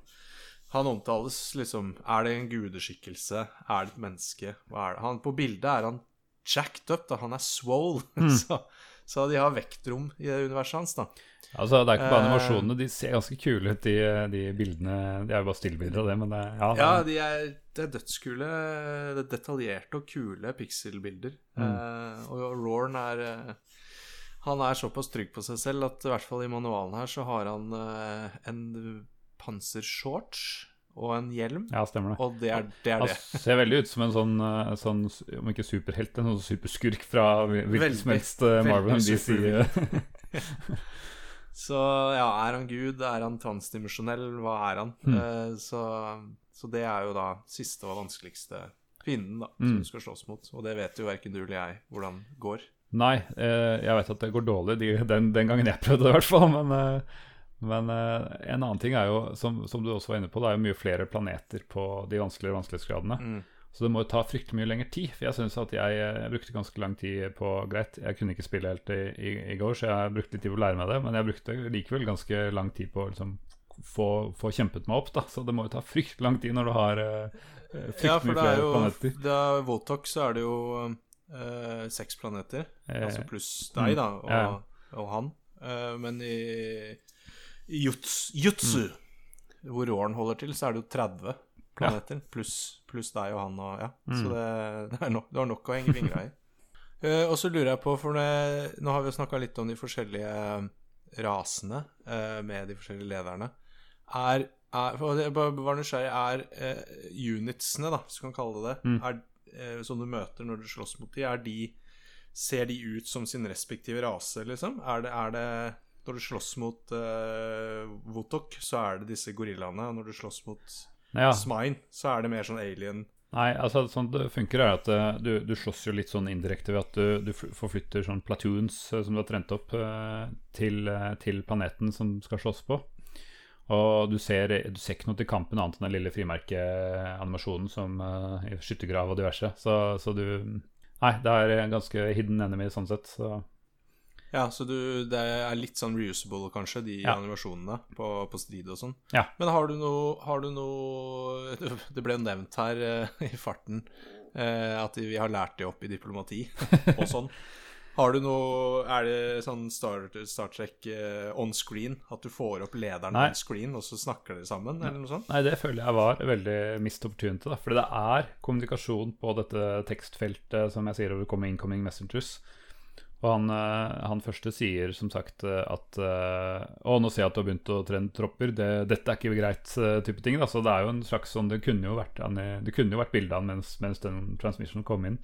Han omtales liksom Er det en gudeskikkelse? Er det et menneske? Hva er det? Han, på bildet er han jacked up, da. Han er swole. så, så de har vektrom i det universet hans, da. Altså, det er ikke bare Eh. animasjonene, de ser ganske kule ut, de, de bildene. De er jo bare stillbilder av det, men det, ja, Ja, de er, det er dødskule, det er detaljerte og kule pikselbilder. Eh, og Rorn er eh, Han er såpass trygg på seg selv at i hvert fall i manualen her så har han eh, en pansershorts og en hjelm. ja, stemmer det. Og det er det. Er Han det. ser veldig ut som en sånn, eh, sånn om ikke superhelt, en sånn superskurk fra hvilken som helst eh, Marvel de sier. DC. Så ja, er han gud? Er han transdimensjonell? Hva er han? Mm. Uh, så, så det er jo da siste og vanskeligste fienden da, Mm. som du skal slåss mot. Og det vet jo verken du eller jeg hvordan går. Nei, eh, jeg vet at det går dårlig de, den, den gangen jeg prøvde det, i hvert fall. Men, eh, men eh, en annen ting er jo, som, som du også var inne på, det er jo mye flere planeter på de vanskeligere vanskelighetsgradene. Mm. Så det må jo ta fryktelig mye lengre tid. For jeg syns at jeg, jeg, brukte ganske lang tid på Greit, jeg kunne ikke spille helt i, i, i går, så jeg brukte litt tid på å lære meg det. Men jeg brukte likevel ganske lang tid på å liksom, få, få kjempet meg opp, da. Så det må jo ta fryktelig lang tid når du har eh, fryktelig Ja, mye er flere jo planeter. Det er Votox, så er det jo eh, seks planeter, Eh, altså pluss deg, da, og, ja. og han. Eh, men i, Jutsu, Mm. hvor åren holder til, så er det jo 30 planeter, pluss plus deg og han og Ja. Så Mm. det, det er nok, du har nok å henge fingra i. uh, og så lurer jeg på, for det, nå har vi jo snakka litt om de forskjellige rasene uh, med de forskjellige lederne. Er, er jeg var nysgjerrig, er uh, unitsene, da, hvis du kan kalle det det, Mm. er, eh, som du møter når du slåss mot de, er de Ser de ut som sin respektive rase, liksom? Er det, er det Når du slåss mot uh, Votok, så er det disse gorillaene. Og når du slåss mot Ja. Smine, så er det mer sånn alien Nei, altså sånn det funker er at eh, du, du slåss jo litt sånn indirekte ved at du, du forflytter sånn platoons eh, som du har trent opp til, til planeten som skal slåss på. Og du ser, du ser ikke noe til kampen annet enn den lille frimerkeanimasjonen som uh, i skyttergrav og diverse. Så, så du Nei, det er ganske hidden enemy sånn sett. Så Ja, så du, det er litt sånn reusable, kanskje, de Ja. animasjonene på, på strid og sånn. Ja. Men har du noe Har du noe Det ble nevnt her uh, i farten uh, at vi har lært det opp i diplomati og sånn. Har du noe Er det sånn Star, Star Trek uh, on screen? At du får opp lederen Nei. on screen, og så snakker dere sammen, eller noe sånt? Nei, det føler jeg var veldig mist opportunity. For det er kommunikasjon på dette tekstfeltet som jeg sier over kommer incoming messengers. Og han, eh, han første sier som sagt eh, at eh, Å, nå ser jeg at du har begynt å trene tropper. Det, dette er ikke greit, type ting. Da. Så det er jo en slags sånn Det kunne jo vært, han, kunne jo vært bilde av han mens, mens den transmissionen kom inn.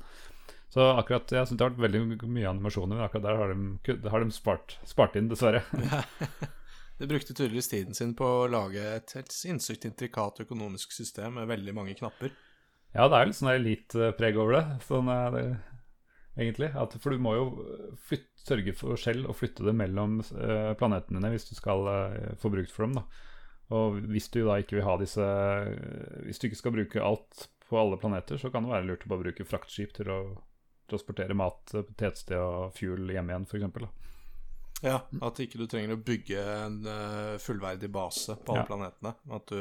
Så akkurat, jeg synes det har vært veldig mye animasjoner, men akkurat der har de, har de spart, spart inn, dessverre. Ja. De brukte tydeligvis tiden sin på å lage et helt sinnssykt intrikat økonomisk system med veldig mange knapper. Ja, det er jo litt sånn elite-preg over det. Sånn, er det egentlig. At, for du må jo flytte, sørge for selv å flytte det mellom uh, planetene dine hvis du skal uh, få brukt for dem. da. Og hvis du da ikke vil ha disse Hvis du ikke skal bruke alt på alle planeter, så kan det være lurt å bare bruke fraktskip til å transportere mat, potetsted og fuel hjem igjen, f.eks. Ja, at ikke du trenger å bygge en fullverdig base på alle Ja. planetene. At du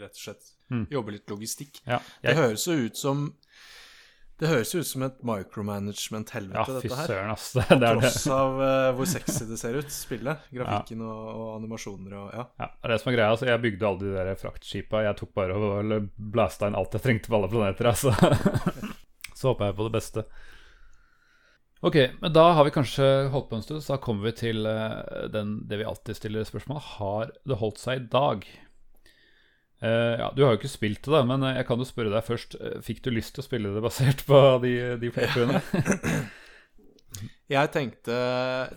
rett og slett Mm. jobber litt logistikk. Ja, Det høres jo ut som Det høres jo ut som et micromanagement-helvete, ja, dette her. søren, ass. Det, det er det. Tross av uh, hvor sexy det ser ut, spillet. Grafikken og, og animasjoner og ja. Ja, det det som er greia. Altså, jeg bygde alle de der fraktskipa. Jeg tok bare og blasta inn alt jeg trengte på alle planeter. Altså. Så håper jeg på det beste. Ok, men da har vi kanskje holdt på en stund, så da kommer vi til eh, den, det vi alltid stiller spørsmål. Har det holdt seg i dag? Eh, ja, Du har jo ikke spilt det, da, men eh, jeg kan jo spørre deg først. Eh, Fikk du lyst til å spille det basert på de, de playthroughene? Jeg tenkte,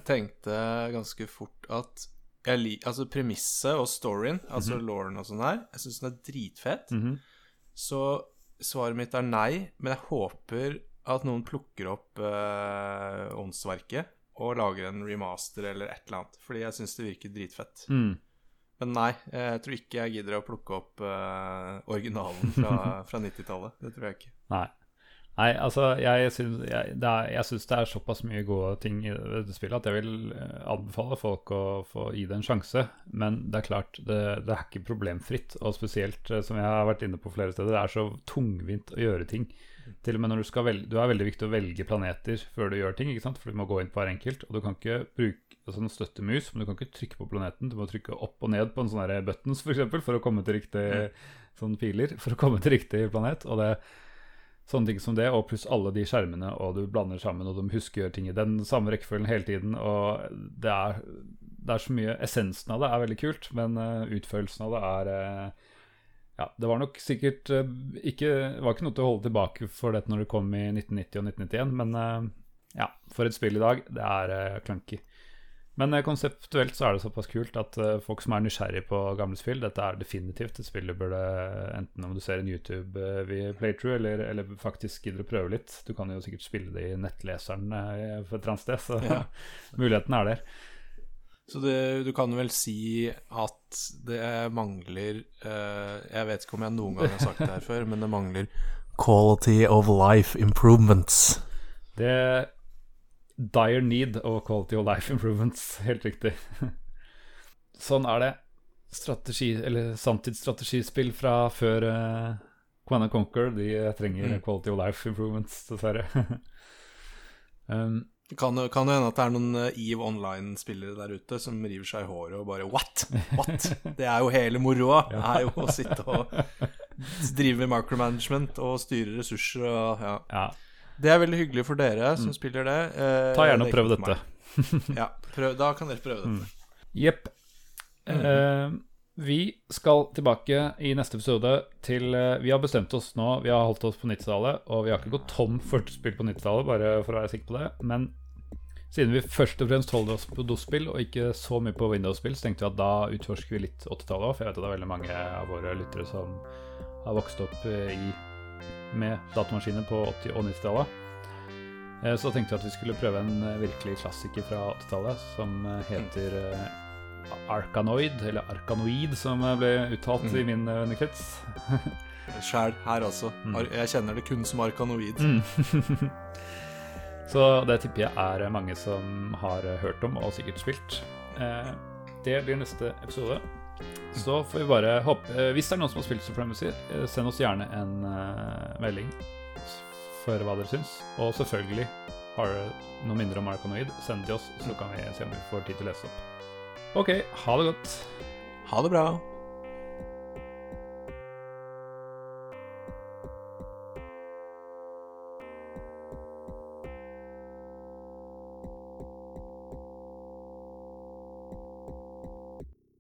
tenkte ganske fort at jeg altså premisset og storyen, altså Lauren og sånn her, jeg syns den er dritfett. Mm -hmm. Så svaret mitt er nei, men jeg håper at noen plukker opp uh, åndsverket og lager en remaster eller et eller annet, fordi jeg syns det virker dritfett. mm. Men nei, jeg tror ikke jeg gidder å plukke opp uh, originalen fra, fra 90-tallet. Det tror jeg ikke. Nei. Nei, altså, jeg syns, jeg, det er, jeg syns det er såpass mye gode ting i dette spillet at jeg vil eh, anbefale folk å få gi det en sjanse. Men det er klart, det, det er ikke problemfritt. Og spesielt, eh, som jeg har vært inne på flere steder, det er så tungvint å gjøre ting. Til og med når du skal velge Du er veldig viktig å velge planeter før du gjør ting, ikke sant? for du må gå inn på hver enkelt. Og du kan ikke bruke altså, en støttemus, men du kan ikke trykke på planeten. Du må trykke opp og ned på en sånn buttons, for eksempel, for å komme til riktig sånn piler, for å komme til riktig planet. Og det Sånne ting som det, og pluss alle de skjermene, og du blander sammen, og de husker å gjøre ting i den samme rekkefølgen hele tiden. Og det er, det er så mye Essensen av det er veldig kult, men eh, utførelsen av det er eh, Ja, det var nok sikkert eh, ikke var ikke noe til å holde tilbake for dette når det kom i 1990 og 1991, men eh, ja, for et spill i dag, det er uh, clunky. Men eh, konseptuelt så er det såpass kult at eh, folk som er nysgjerrig på gamle spill, dette er definitivt et spill du burde Enten om du ser en YouTube-playthrough, eller, eller faktisk gidder å prøve litt. Du kan jo sikkert spille det i nettleseren eh, for et eller annet sted, så Ja. muligheten er der. Så det, du kan vel si at det mangler uh, Jeg vet ikke om jeg noen gang har sagt det her før, men det mangler quality of life improvements. Det er dire need of quality of life improvements, helt riktig. sånn er det. Strategi, eller samtidsstrategispill fra før uh, Command and Conquer, de eh, trenger Mm. quality of life improvements, dessverre. um, Det kan kan hende at det er noen eh, EVE Online-spillere der ute som river seg i håret og bare What? What? Det er jo hele moroa. Det er jo å sitte og drive med micromanagement og styre ressurser og ja. ja, Det er veldig hyggelig for dere som spiller det. Eh, ta gjerne det og prøv dette. Ja, prøv, da kan dere prøve dette. Jepp. Eh, vi skal tilbake i neste episode til eh, Vi har bestemt oss nå, vi har holdt oss på 90-tallet, og vi har ikke gått tom for spill på 90-tallet, bare for å være sikker på det. Men siden vi først og fremst holder oss på DOS-spill, og ikke så mye på Windows-spill, så tenkte vi at da utforsker vi litt 80-tallet òg, for jeg vet at det er veldig mange av våre lyttere som har vokst opp eh, i, med datamaskiner på 80- og 90-tallet. Eh, Så tenkte vi at vi skulle prøve en virkelig klassiker fra 80-tallet som heter Arkanoid, eller Arkanoid som ble uttalt i min eh, vennekrets. Sjæl her altså. Mm. Jeg kjenner det kun som arkanoid. Så det tipper jeg er mange som har eh, hørt om og sikkert spilt. Eh, Det blir neste episode. Så får vi bare håpe Hvis det er noen som har spilt Supremacy, send oss gjerne en melding for hva dere syns. Og selvfølgelig, har dere noe mindre om Arkanoid, send til oss, så kan vi se om vi får tid til å lese opp. OK, ha det godt. Ha det bra.